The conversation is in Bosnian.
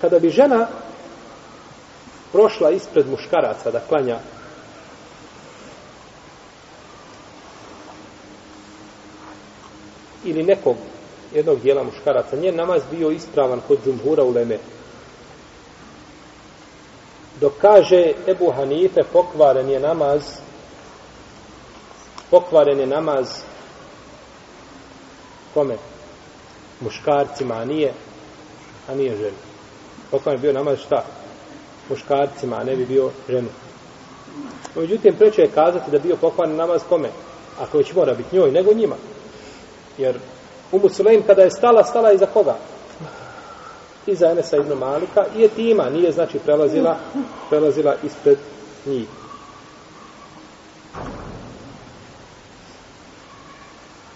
kada bi žena prošla ispred muškaraca da klanja ili nekog jednog dijela muškaraca, njen namaz bio ispravan kod džumhura u Leme. Dok kaže Ebu Hanife, pokvaren je namaz, pokvaren je namaz kome? Muškarcima, a nije, a nije žena. Pokvaren je bio namaz šta? Muškarcima, a ne bi bio ženi. Međutim, preče je kazati da bio poklan namaz kome? Ako već mora biti njoj, nego njima. Jer Umu Sulejm kada je stala, stala iza koga? Iza Enesa ibn Malika i je tima, nije znači prelazila, prelazila ispred njih.